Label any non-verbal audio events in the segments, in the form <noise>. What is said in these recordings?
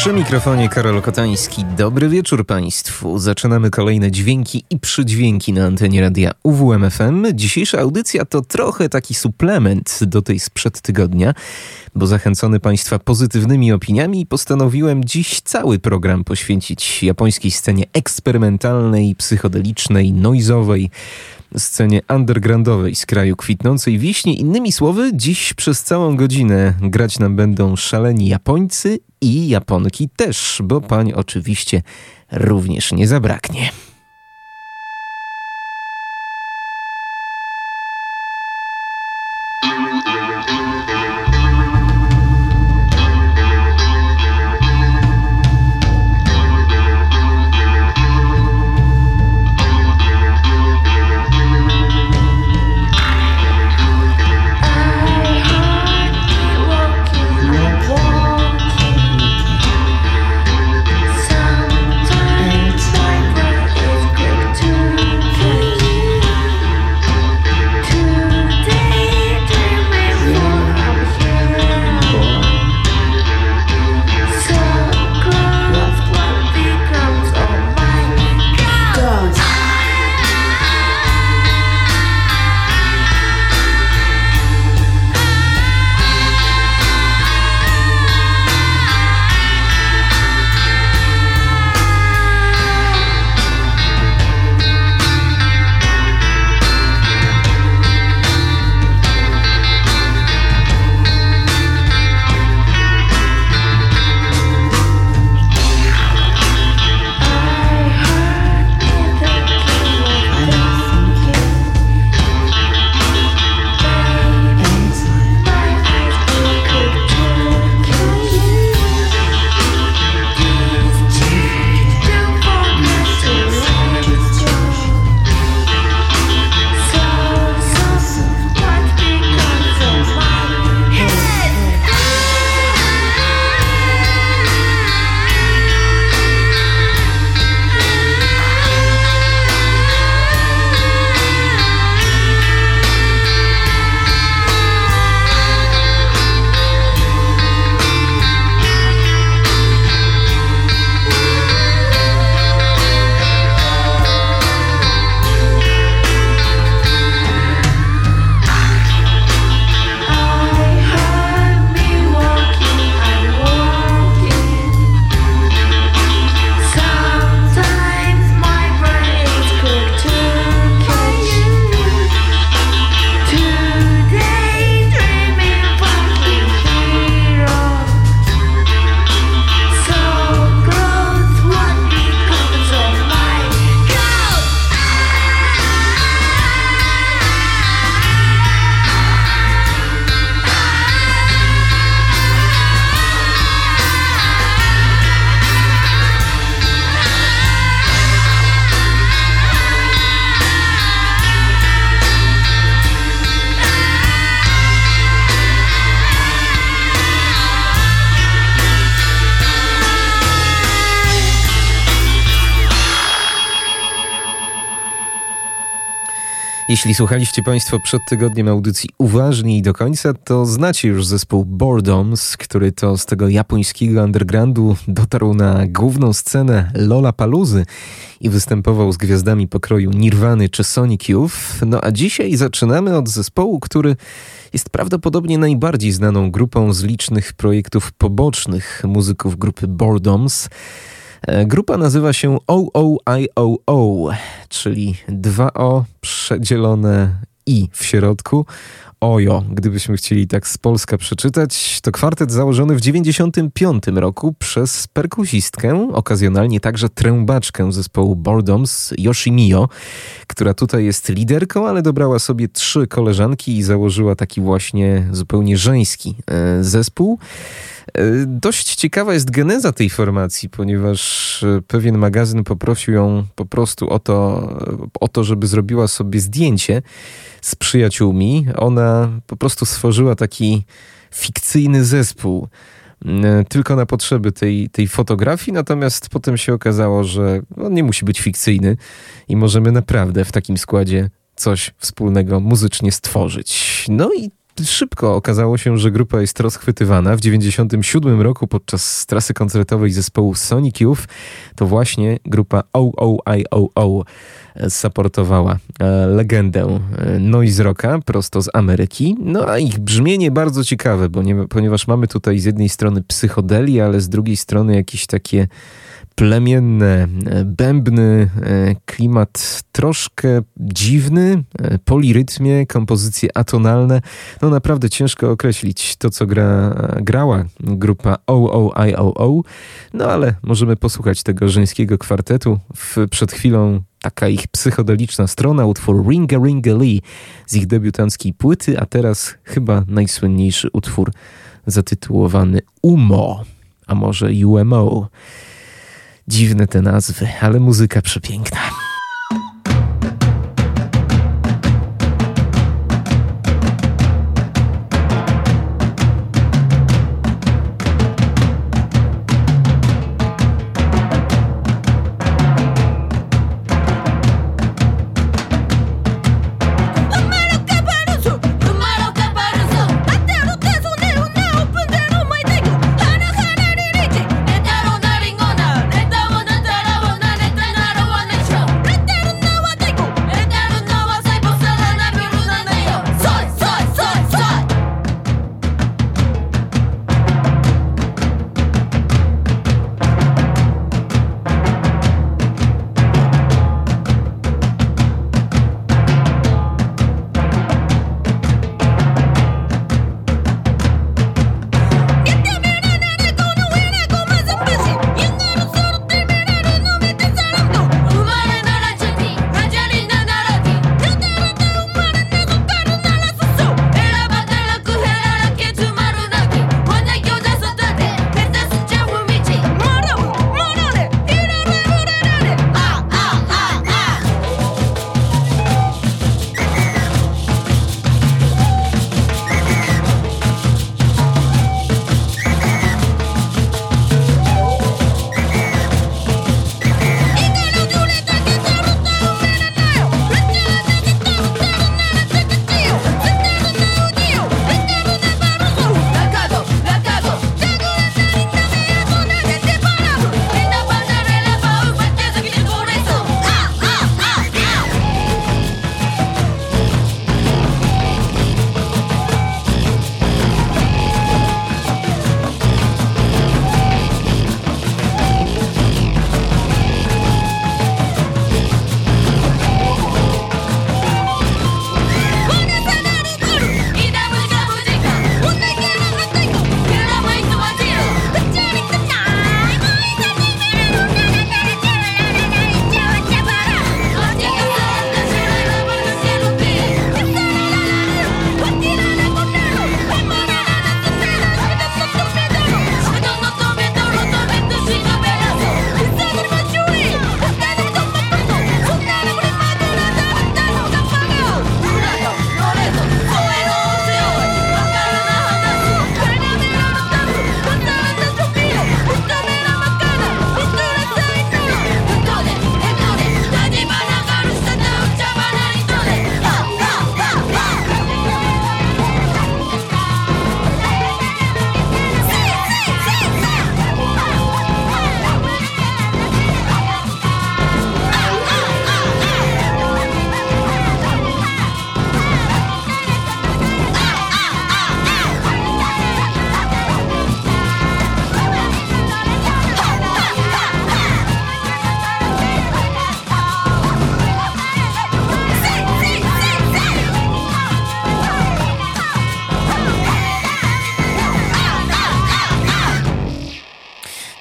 Przy mikrofonie Karol Kotański. Dobry wieczór Państwu. Zaczynamy kolejne dźwięki i przydźwięki na antenie radia UWMFM. Dzisiejsza audycja to trochę taki suplement do tej sprzed tygodnia, bo zachęcony Państwa pozytywnymi opiniami postanowiłem dziś cały program poświęcić japońskiej scenie eksperymentalnej, psychodelicznej, noizowej, scenie undergroundowej z kraju kwitnącej wiśni. Innymi słowy, dziś przez całą godzinę grać nam będą szaleni Japońcy i Japonki też, bo pań oczywiście również nie zabraknie. Jeśli słuchaliście Państwo przed tygodniem audycji uważnie i do końca, to znacie już zespół Boredoms, który to z tego japońskiego undergroundu dotarł na główną scenę Lola Paluzy i występował z gwiazdami pokroju Nirwany czy Sonic Youth. No a dzisiaj zaczynamy od zespołu, który jest prawdopodobnie najbardziej znaną grupą z licznych projektów pobocznych muzyków grupy Boredoms. E, grupa nazywa się OOIOO, czyli 2O przedzielone I w środku. Ojo, gdybyśmy chcieli tak z Polska przeczytać. To kwartet założony w 95 roku przez perkusistkę, okazjonalnie także trębaczkę zespołu Boredoms, Yoshimio, która tutaj jest liderką, ale dobrała sobie trzy koleżanki i założyła taki właśnie zupełnie żeński e, zespół. E, dość ciekawa jest geneza tej formacji, ponieważ e, pewien magazyn poprosił ją po prostu o to, o to, żeby zrobiła sobie zdjęcie z przyjaciółmi. Ona po prostu stworzyła taki fikcyjny zespół e, tylko na potrzeby tej, tej fotografii, natomiast potem się okazało, że on nie musi być fikcyjny i możemy naprawdę w takim składzie coś wspólnego muzycznie stworzyć. No i szybko okazało się, że grupa jest rozchwytywana. W 1997 roku podczas trasy koncertowej zespołu Sonic Youth to właśnie grupa OOIOO supportowała e, legendę e, noise rocka prosto z Ameryki. No a ich brzmienie bardzo ciekawe, bo nie, ponieważ mamy tutaj z jednej strony psychodeli, ale z drugiej strony jakieś takie plemienne, e, bębny, e, klimat troszkę dziwny, e, polirytmie, kompozycje atonalne. No naprawdę ciężko określić to, co gra, grała grupa OOIOO, no ale możemy posłuchać tego żeńskiego kwartetu. W, przed chwilą taka ich psychodeliczna strona, utwór Ringa Ringa Lee z ich debiutanckiej płyty, a teraz chyba najsłynniejszy utwór zatytułowany UMO, a może UMO. Dziwne te nazwy, ale muzyka przepiękna.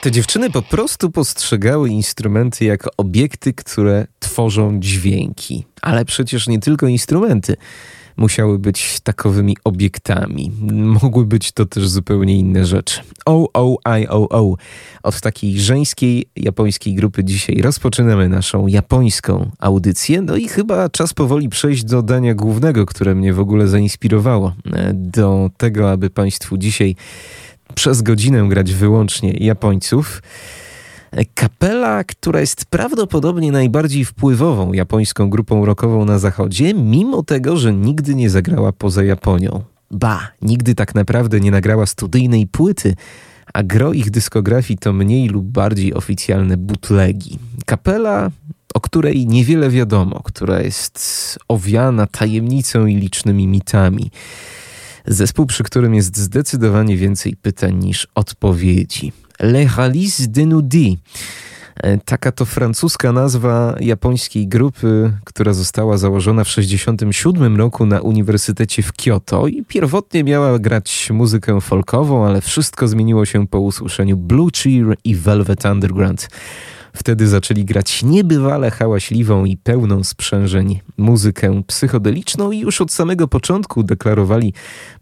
Te dziewczyny po prostu postrzegały instrumenty jako obiekty, które tworzą dźwięki. Ale przecież nie tylko instrumenty musiały być takowymi obiektami. Mogły być to też zupełnie inne rzeczy. O-O-I-O-O. Od takiej żeńskiej japońskiej grupy dzisiaj rozpoczynamy naszą japońską audycję. No i chyba czas powoli przejść do dania głównego, które mnie w ogóle zainspirowało e, do tego, aby Państwu dzisiaj przez godzinę grać wyłącznie Japońców. Kapela, która jest prawdopodobnie najbardziej wpływową japońską grupą rockową na zachodzie, mimo tego, że nigdy nie zagrała poza Japonią. Ba, nigdy tak naprawdę nie nagrała studyjnej płyty, a gro ich dyskografii to mniej lub bardziej oficjalne butlegi. Kapela, o której niewiele wiadomo, która jest owiana tajemnicą i licznymi mitami. Zespół, przy którym jest zdecydowanie więcej pytań niż odpowiedzi. Le Halis de Nudi. E, taka to francuska nazwa japońskiej grupy, która została założona w 1967 roku na Uniwersytecie w Kyoto i pierwotnie miała grać muzykę folkową, ale wszystko zmieniło się po usłyszeniu Blue Cheer i Velvet Underground. Wtedy zaczęli grać niebywale hałaśliwą i pełną sprzężeń muzykę psychodeliczną i już od samego początku deklarowali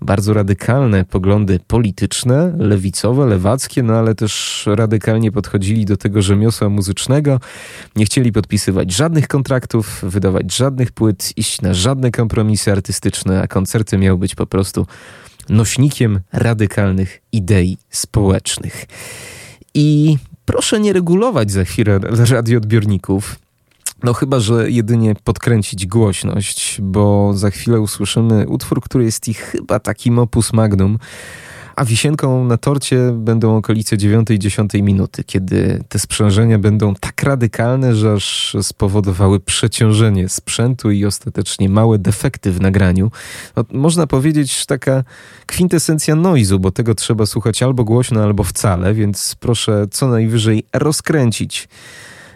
bardzo radykalne poglądy polityczne, lewicowe, lewackie, no ale też radykalnie podchodzili do tego rzemiosła muzycznego. Nie chcieli podpisywać żadnych kontraktów, wydawać żadnych płyt, iść na żadne kompromisy artystyczne, a koncerty miały być po prostu nośnikiem radykalnych idei społecznych. I proszę nie regulować za chwilę radioodbiorników. No chyba, że jedynie podkręcić głośność, bo za chwilę usłyszymy utwór, który jest ich chyba takim opus magnum, a wisienką na torcie będą okolice 9-10 minuty, kiedy te sprzężenia będą tak radykalne, że aż spowodowały przeciążenie sprzętu i ostatecznie małe defekty w nagraniu. No, można powiedzieć taka kwintesencja noizu, bo tego trzeba słuchać albo głośno, albo wcale, więc proszę co najwyżej rozkręcić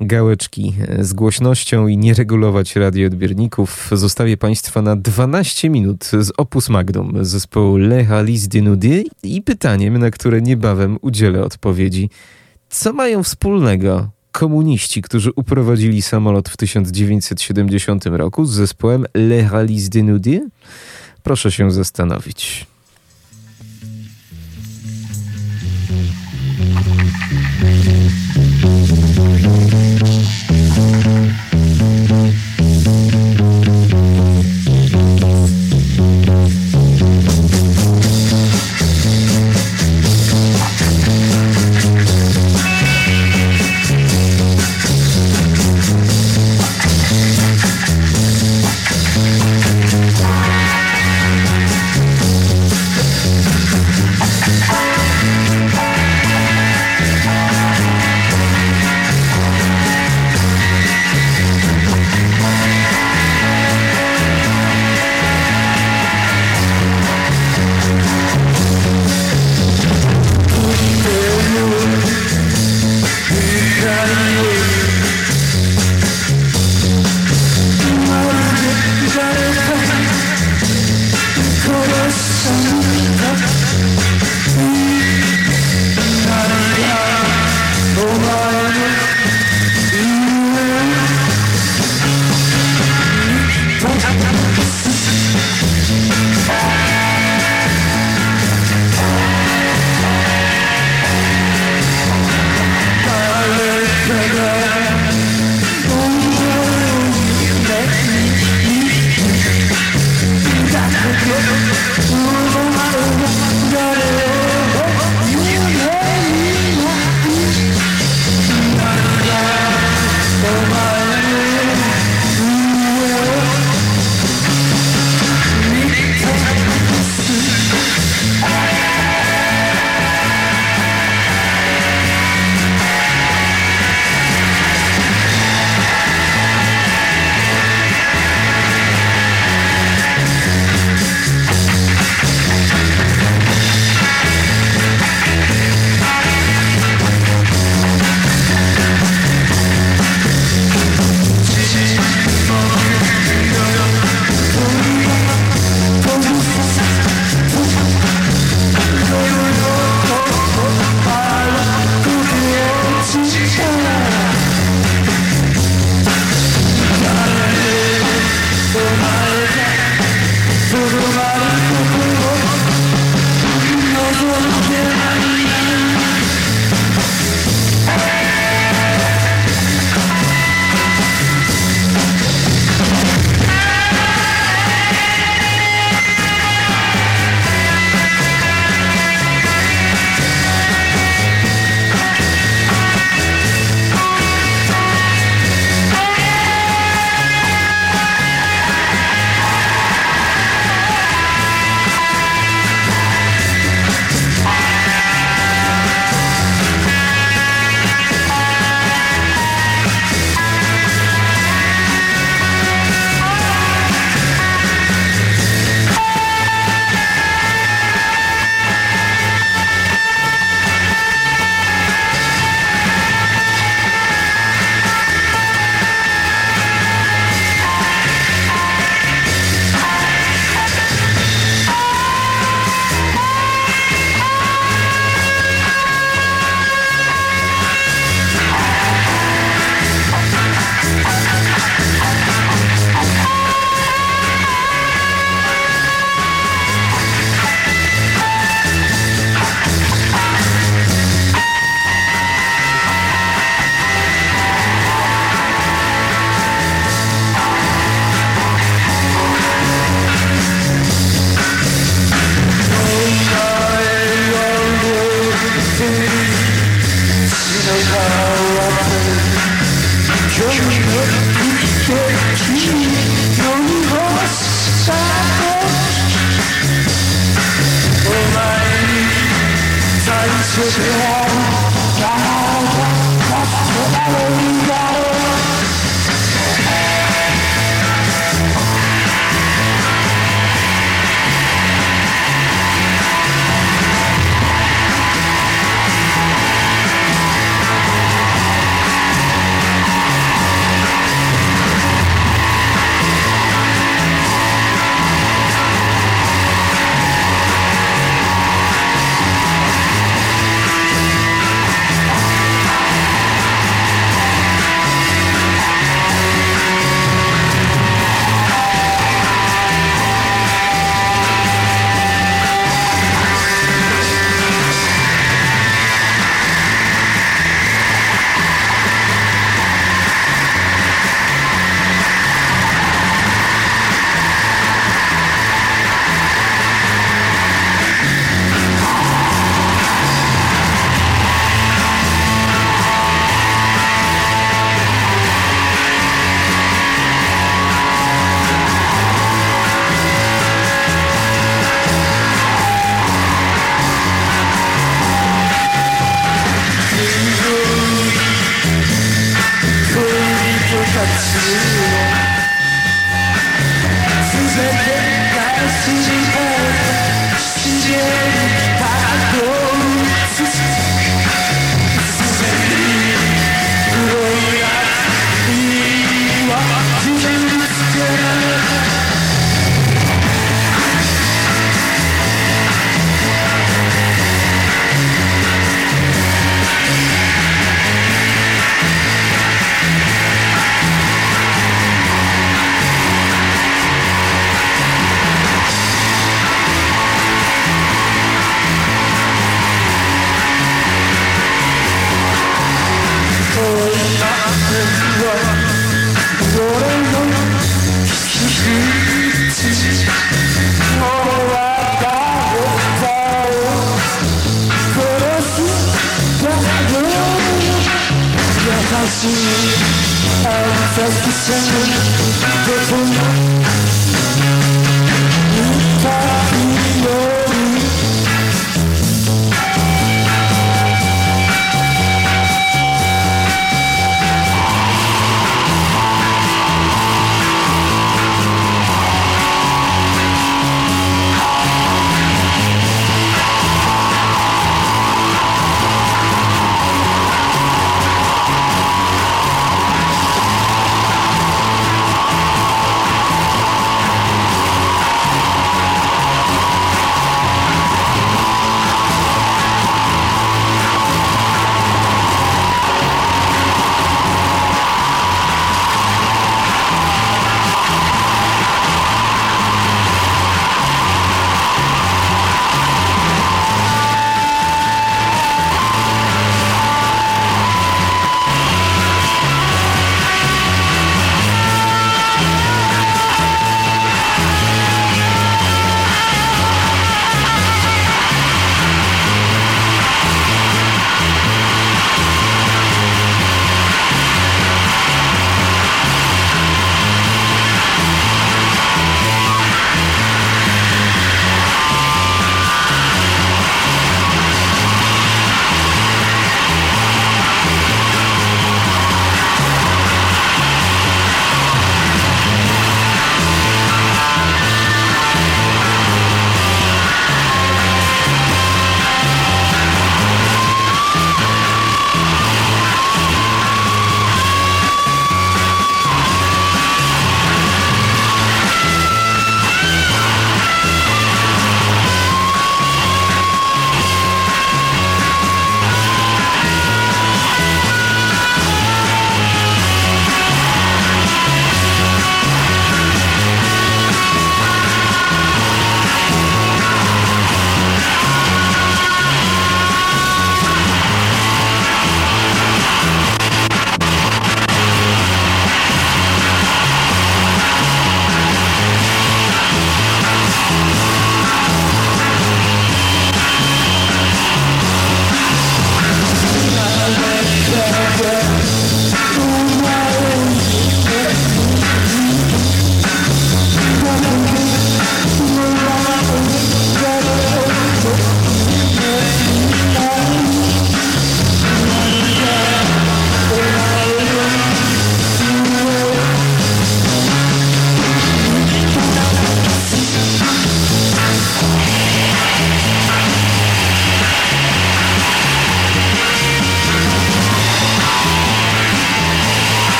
gałeczki e, z głośnością i nie regulować radioodbiorników. Zostawię Państwa na 12 minut z Opus Magnum zespołu Le Halice i pytaniem, na które niebawem udzielę odpowiedzi. Co mają wspólnego komuniści, którzy uprowadzili samolot w 1970 roku z zespołem Le Halice? Proszę się zastanowić.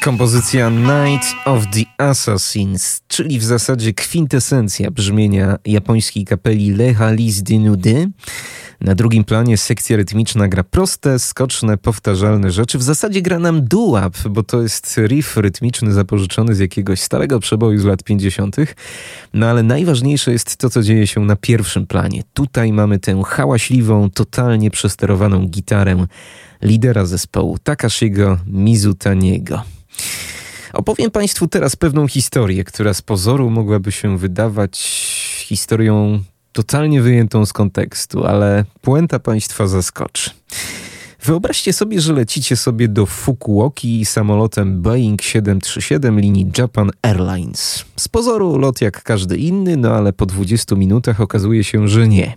Kompozycja Night of the Assassins, czyli w zasadzie kwintesencja brzmienia japońskiej kapeli Leha Lis de Nudy. Na drugim planie sekcja rytmiczna gra proste, skoczne, powtarzalne rzeczy. W zasadzie gra nam doo bo to jest riff rytmiczny zapożyczony z jakiegoś starego przeboju z lat 50. No ale najważniejsze jest to, co dzieje się na pierwszym planie. Tutaj mamy tę hałaśliwą, totalnie przesterowaną gitarę lidera zespołu Takashigo Mizutaniego. Opowiem Państwu teraz pewną historię, która z pozoru mogłaby się wydawać historią totalnie wyjętą z kontekstu, ale puenta Państwa zaskoczy. Wyobraźcie sobie, że lecicie sobie do Fukuoki samolotem Boeing 737 linii Japan Airlines. Z pozoru lot jak każdy inny, no ale po 20 minutach okazuje się, że nie.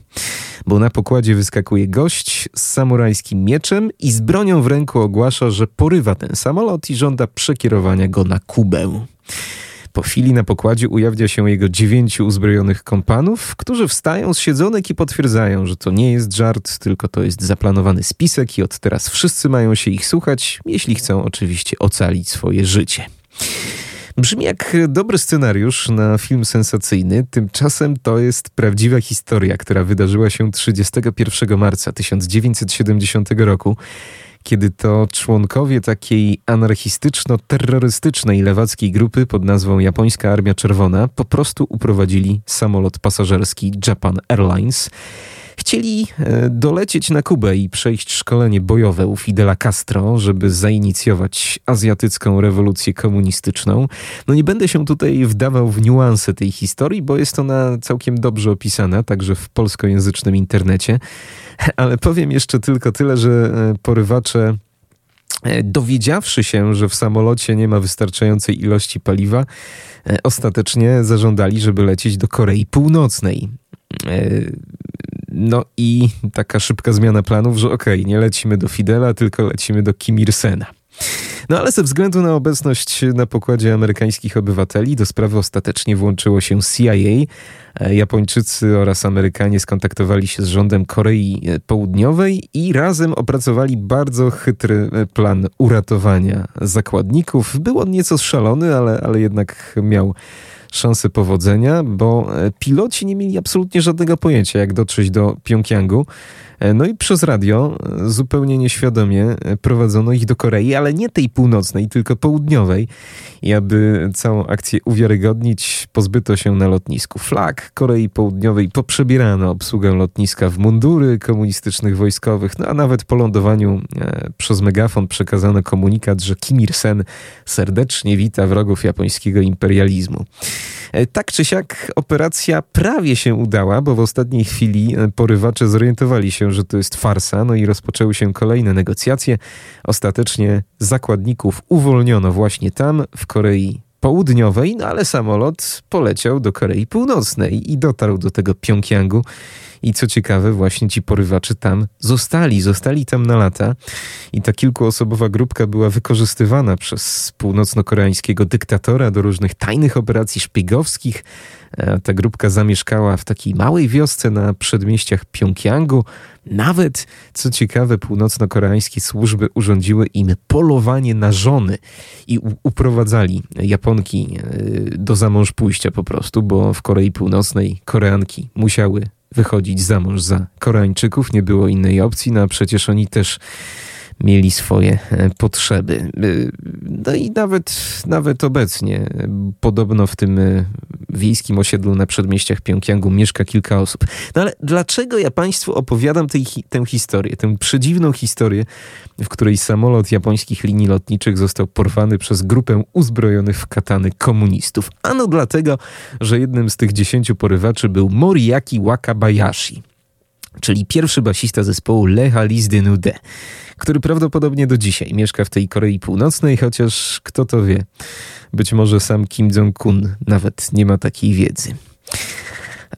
Bo na pokładzie wyskakuje gość z samurajskim mieczem i z bronią w ręku ogłasza, że porywa ten samolot i żąda przekierowania go na Kubę. Po chwili na pokładzie ujawnia się jego dziewięciu uzbrojonych kompanów, którzy wstają z siedzonek i potwierdzają, że to nie jest żart, tylko to jest zaplanowany spisek i od teraz wszyscy mają się ich słuchać, jeśli chcą oczywiście ocalić swoje życie. Brzmi jak dobry scenariusz na film sensacyjny, tymczasem to jest prawdziwa historia, która wydarzyła się 31 marca 1970 roku kiedy to członkowie takiej anarchistyczno-terrorystycznej lewackiej grupy pod nazwą Japońska Armia Czerwona po prostu uprowadzili samolot pasażerski Japan Airlines. Chcieli e, dolecieć na Kubę i przejść szkolenie bojowe u Fidela Castro, żeby zainicjować azjatycką rewolucję komunistyczną. No nie będę się tutaj wdawał w niuanse tej historii, bo jest ona całkiem dobrze opisana, także w polskojęzycznym internecie. <laughs> Ale powiem jeszcze tylko tyle, że e, porywacze e, dowiedziawszy się, że w samolocie nie ma wystarczającej ilości paliwa, ostatecznie zażądali, żeby lecieć do Korei Północnej. No i taka szybka zmiana planów, że okej, okay, nie lecimy do Fidela, tylko lecimy do Kim Il-sena. No ale ze względu na obecność na pokładzie amerykańskich obywateli do sprawy ostatecznie włączyło się CIA. E, Japończycy oraz Amerykanie skontaktowali się z rządem Korei Południowej i razem opracowali bardzo chytry e, plan uratowania zakładników. Był on nieco szalony, ale, ale jednak miał szansę powodzenia, bo e, piloci nie mieli absolutnie żadnego pojęcia, jak dotrzeć do Pjongjangu. E, no i przez radio e, zupełnie nieświadomie e, prowadzono ich do Korei, ale nie tej północnej, tylko południowej. I aby całą akcję uwiarygodnić, pozbyto się na lotnisku flag Korei Południowej, poprzebierano obsługę lotniska w mundury komunistycznych wojskowych, no a nawet po lądowaniu przez megafon przekazano komunikat, że Kim Il-sen serdecznie wita wrogów japońskiego imperializmu. Tak czy siak operacja prawie się udała, bo w ostatniej chwili porywacze zorientowali się, że to jest farsa, no i rozpoczęły się kolejne negocjacje. Ostatecznie zakładników uwolniono właśnie tam, w Korei Południowej, no ale samolot poleciał do Korei Północnej i dotarł do tego Pjongjangu. I co ciekawe, właśnie ci porywacze tam zostali, zostali tam na lata. I ta kilkuosobowa grupka była wykorzystywana przez północno-koreańskiego dyktatora do różnych tajnych operacji szpiegowskich. E, ta grupka zamieszkała w takiej małej wiosce na przedmieściach Pjongjangu. Nawet, co ciekawe, północno-koreańskie służby urządziły im polowanie na żony i uprowadzali Japonki e, do zamąż pójścia po prostu, bo w Korei Północnej Koreanki musiały wychodzić za mąż za Koreańczyków. Nie było innej opcji, no a przecież oni też mieli swoje e, potrzeby. E, no i nawet, nawet obecnie, podobno w tym e, wiejskim osiedlu na przedmieściach Pjongjangu mieszka kilka osób. No ale dlaczego ja Państwu opowiadam tej, tę historię, tę przedziwną historię, w której samolot japońskich linii lotniczych został porwany przez grupę uzbrojonych w katany komunistów? Ano dlatego, że jednym z tych dziesięciu porywaczy był Moriaki Wakabayashi czyli pierwszy basista zespołu Leha Lis Nude, który prawdopodobnie do dzisiaj mieszka w tej Korei Północnej, chociaż kto to wie, być może sam Kim Jong-kun nawet nie ma takiej wiedzy.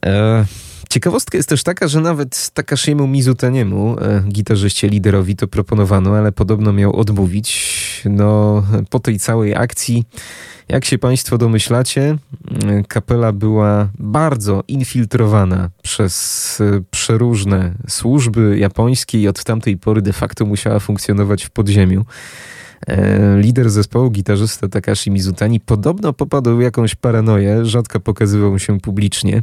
E, ciekawostka jest też taka, że nawet Takashiemu Mizutaniemu, e, gitarzyście liderowi, to proponowano, ale podobno miał odmówić. No, po tej całej akcji jak się Państwo domyślacie, kapela była bardzo infiltrowana przez e, przeróżne służby japońskie i od tamtej pory de facto musiała funkcjonować w podziemiu. E, lider zespołu, gitarzysta Takashi Mizutani, podobno popadł w jakąś paranoję, rzadko pokazywał się publicznie.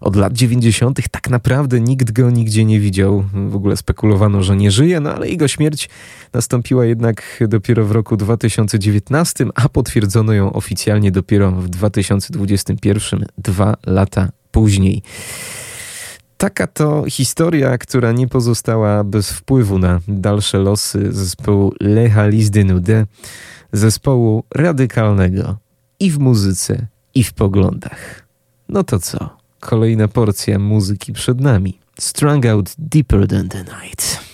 Od lat 90. tak naprawdę nikt go nigdzie nie widział. W ogóle spekulowano, że nie żyje, no ale jego śmierć nastąpiła jednak dopiero w roku 2019, a potwierdzono ją oficjalnie dopiero w 2021, dwa lata później. Taka to historia, która nie pozostała bez wpływu na dalsze losy zespołu Lecha Listy Nude, zespołu radykalnego i w muzyce, i w poglądach. No to co? Kolejna porcja muzyki przed nami. Strung out deeper than the night.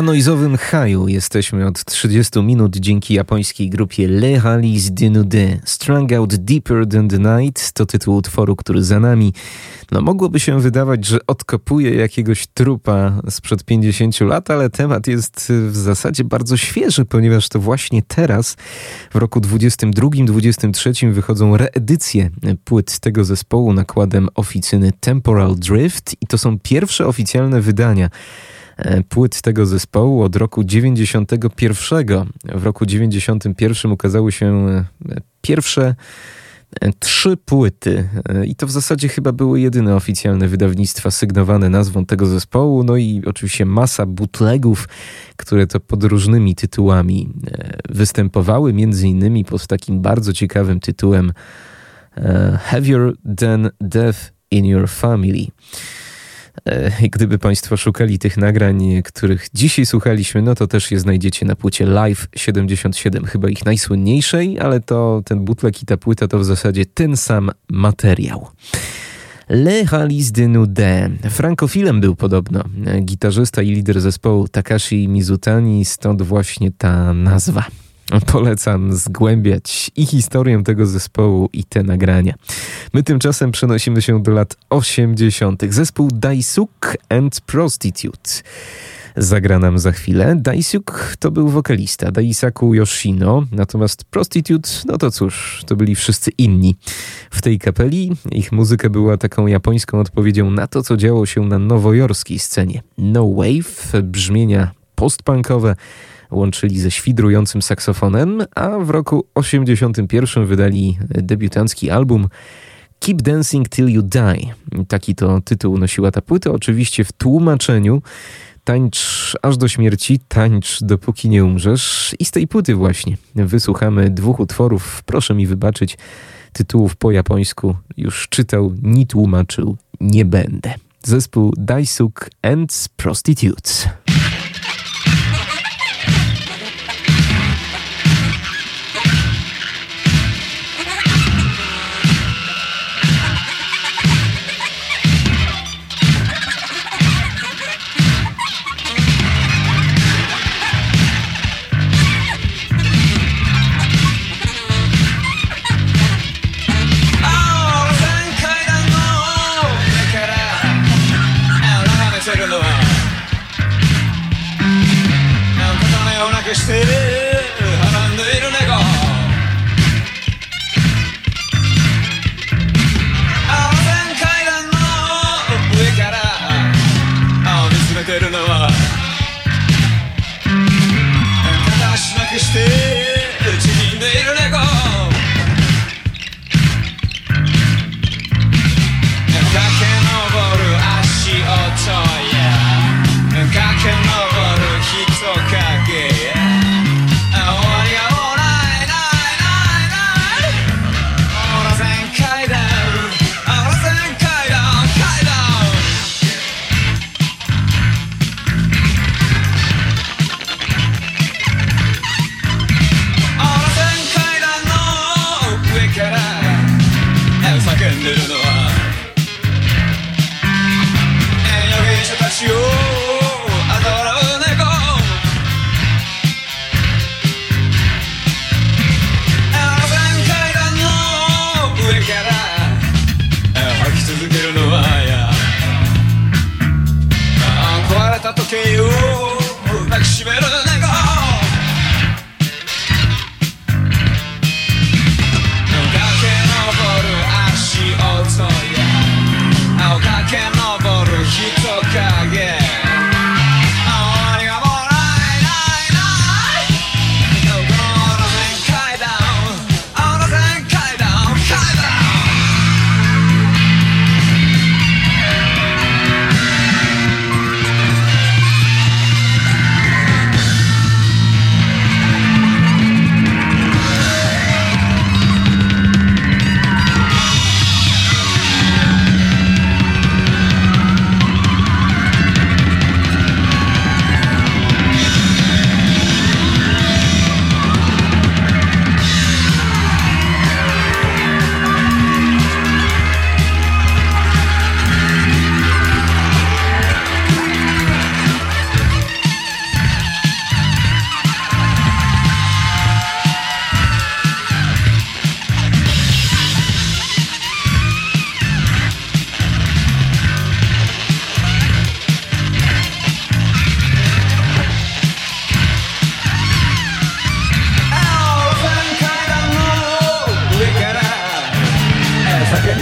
Na noizowym haju jesteśmy od 30 minut dzięki japońskiej grupie Le Halis de Nude. Strung Out Deeper Than the Night to tytuł utworu, który za nami. No mogłoby się wydawać, że odkopuje jakiegoś trupa sprzed 50 lat, ale temat jest w zasadzie bardzo świeży, ponieważ to właśnie teraz, w roku 22-23 wychodzą reedycje płyt tego zespołu nakładem oficyny Temporal Drift i to są pierwsze oficjalne wydania płyt tego zespołu od roku 91. W roku 91 ukazały się e, pierwsze e, trzy płyty i to w zasadzie chyba były jedyne oficjalne wydawnictwa sygnowane nazwą tego zespołu, no i oczywiście masa bootlegów, które to pod różnymi tytułami występowały, między innymi pod takim bardzo ciekawym tytułem Heavier Than Death in Your Family. E, gdyby Państwo szukali tych nagrań, których dzisiaj słuchaliśmy, no to też je znajdziecie na płycie Live 77, chyba ich najsłynniejszej, ale to ten butlek i ta płyta to w zasadzie ten sam materiał. Le Halis de Nude. Frankofilem był podobno gitarzysta i lider zespołu Takashi Mizutani, stąd właśnie ta nazwa. Polecam zgłębiać i historię tego zespołu, i te nagrania. My tymczasem przenosimy się do lat 80. Zespół Daisuk and Prostitute zagra nam za chwilę. Daisuk to był wokalista, Daisaku Yoshino, natomiast Prostitute, no to cóż, to byli wszyscy inni. W tej kapeli ich muzyka była taką japońską odpowiedzią na to, co działo się na nowojorskiej scenie. No Wave, brzmienia postpunkowe, łączyli ze świdrującym saksofonem, a w roku 81 wydali debiutancki album Keep Dancing Till You Die. Taki to tytuł nosiła ta płyta, oczywiście w tłumaczeniu Tańcz aż do śmierci, tańcz dopóki nie umrzesz. I z tej płyty właśnie wysłuchamy dwóch utworów. Proszę mi wybaczyć, tytułów po japońsku już czytał, ni tłumaczył nie będę. Zespół Daisuk and Prostitutes.「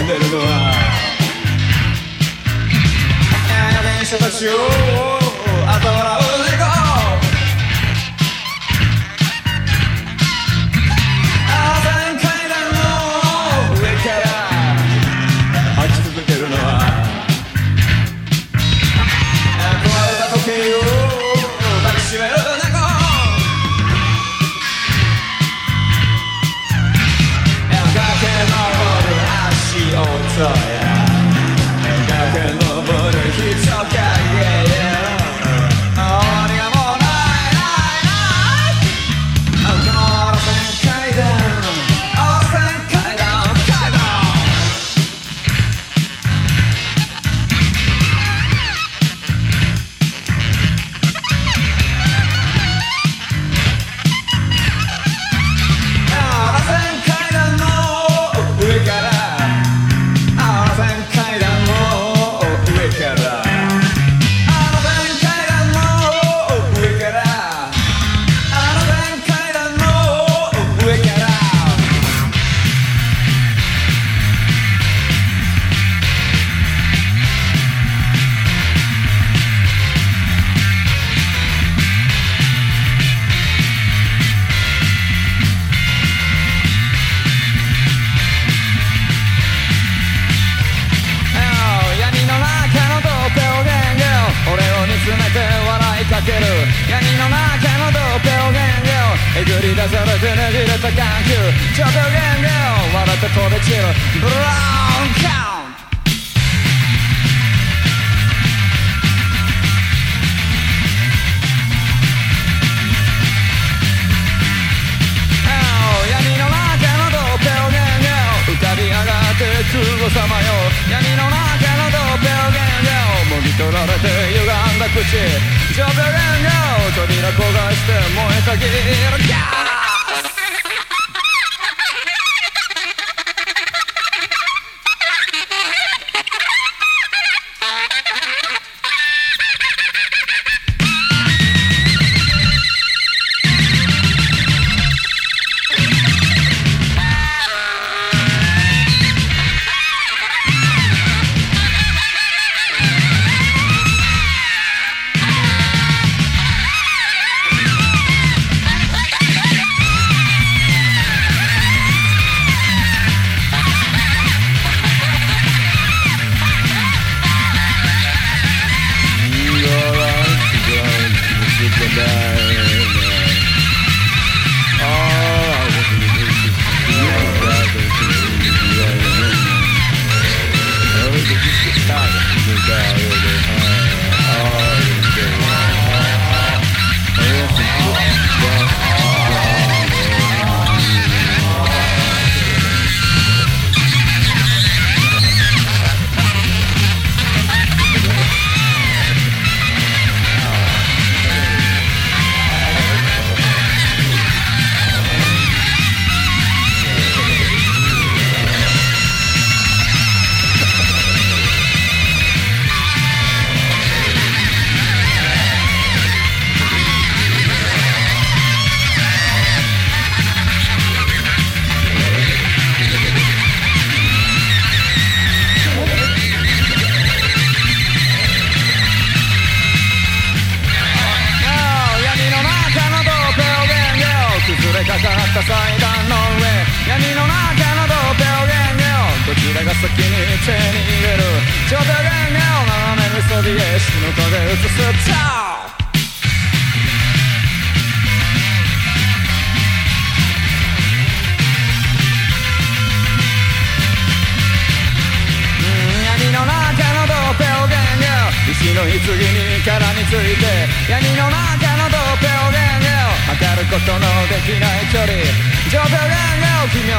perdoar. É, deixa eu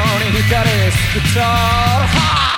に光り透き通る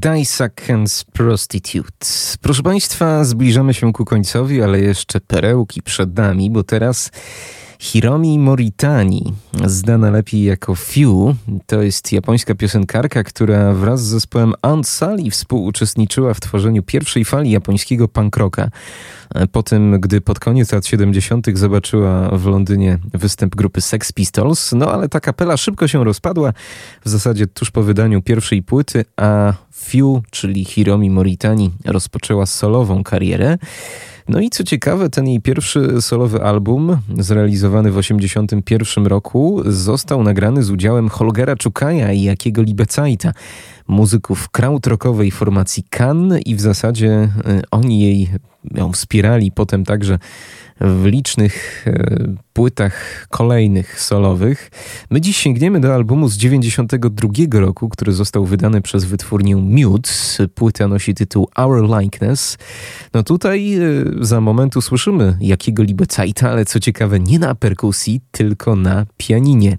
Dissections Prostitute. Proszę Państwa, zbliżamy się ku końcowi, ale jeszcze perełki przed nami, bo teraz Hiromi Moritani, znana lepiej jako Few, to jest japońska piosenkarka, która wraz z zespołem Aunt Sally współuczestniczyła w tworzeniu pierwszej fali japońskiego punk rocka. Po tym, gdy pod koniec lat 70. zobaczyła w Londynie występ grupy Sex Pistols, no ale ta kapela szybko się rozpadła, w zasadzie tuż po wydaniu pierwszej płyty, a Few, czyli Hiromi Moritani, rozpoczęła solową karierę. No i co ciekawe, ten jej pierwszy solowy album, zrealizowany w 1981 roku, został nagrany z udziałem Holgera Czukaja i Jakiego Libecajta, muzyków krautrockowej formacji Kan i w zasadzie y, oni jej ją wspierali potem także w licznych e, płytach kolejnych solowych. My dziś sięgniemy do albumu z 92 roku, który został wydany przez wytwórnię Mute. Płyta nosi tytuł Our Likeness. No tutaj e, za moment usłyszymy jakiego Libecajta, ale co ciekawe nie na perkusji, tylko na pianinie.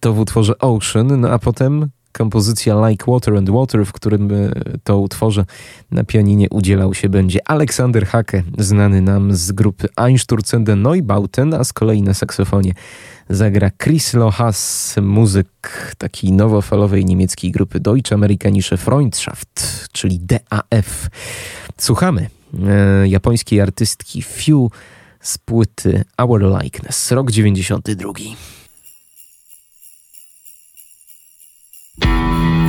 To w utworze Ocean, no a potem kompozycja Like Water and Water, w którym e, to utworze na pianinie udzielał się będzie Aleksander Hake, znany nam z grupy Einsturzende Neubauten, a z kolei na saksofonie zagra Chris Lohas, muzyk takiej nowofalowej niemieckiej grupy Deutsche Amerikanische Freundschaft, czyli DAF. Słuchamy e, japońskiej artystki Few z płyty Our Likeness, rok 92. Música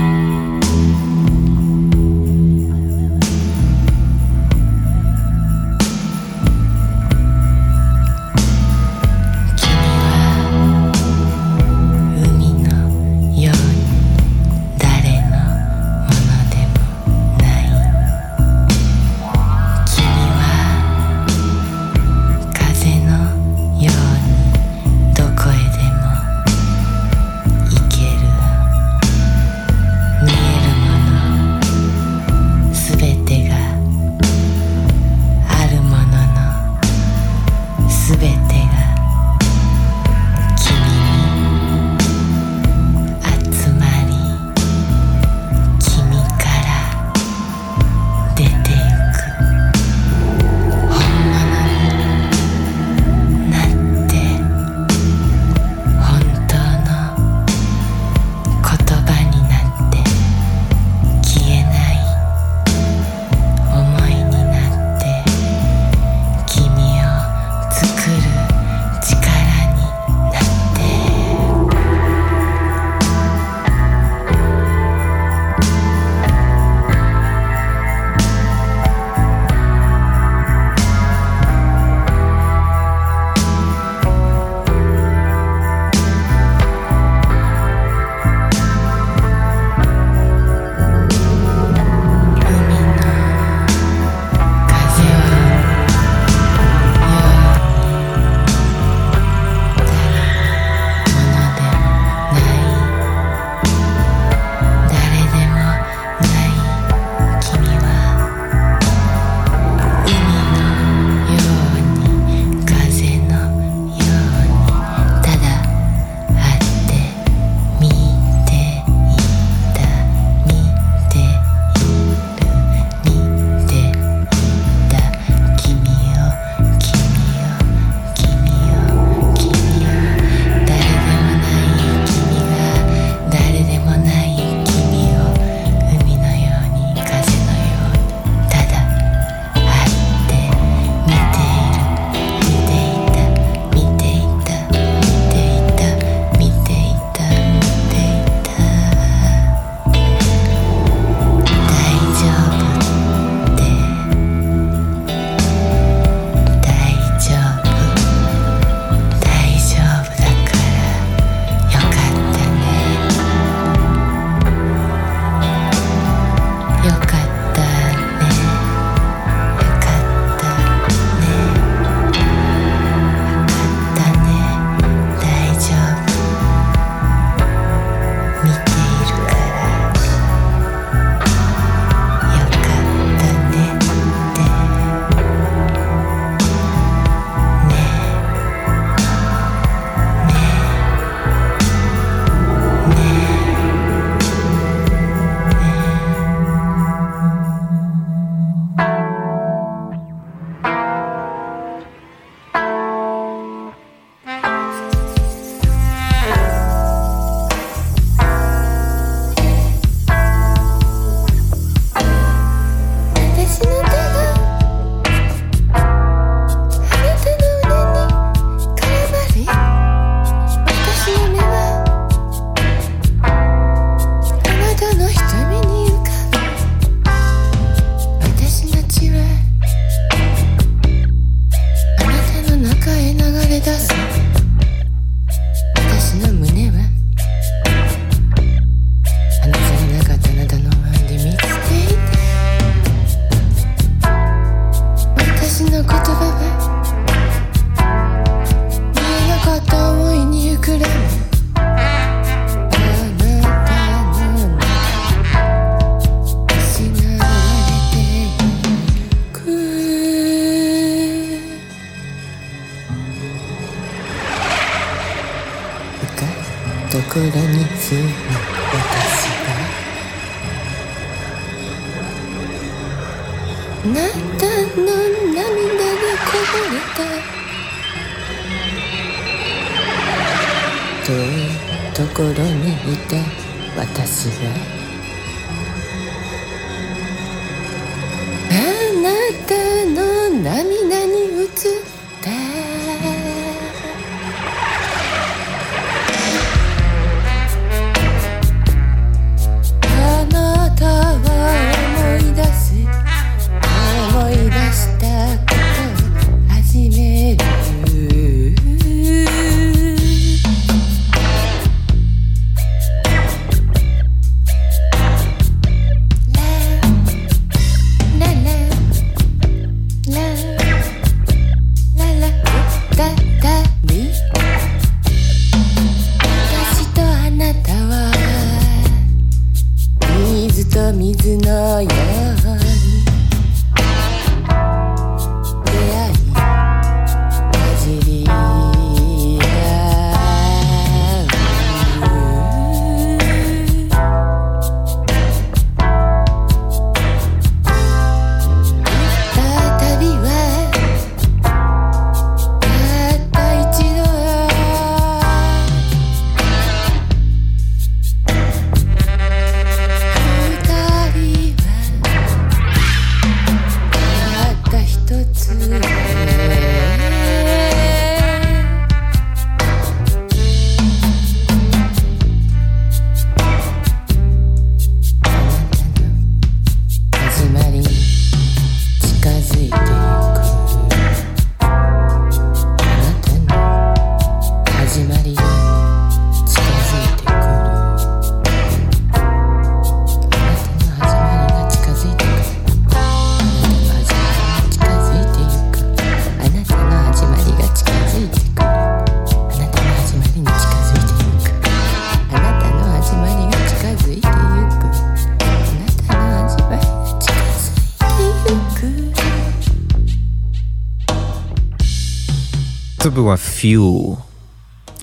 Few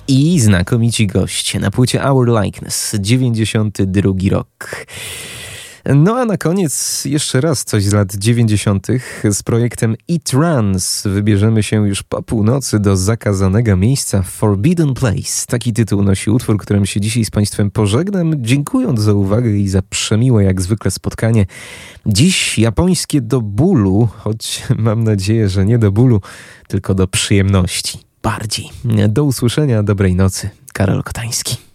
i znakomici goście na płycie Our Likeness, 92 rok. No a na koniec jeszcze raz coś z lat 90. z projektem E-Trans. Wybierzemy się już po północy do zakazanego miejsca Forbidden Place. Taki tytuł nosi utwór, którym się dzisiaj z Państwem pożegnam, dziękując za uwagę i za przemiłe jak zwykle spotkanie. Dziś japońskie do bólu, choć mam nadzieję, że nie do bólu, tylko do przyjemności bardziej. Do usłyszenia, dobrej nocy. Karol Kotański.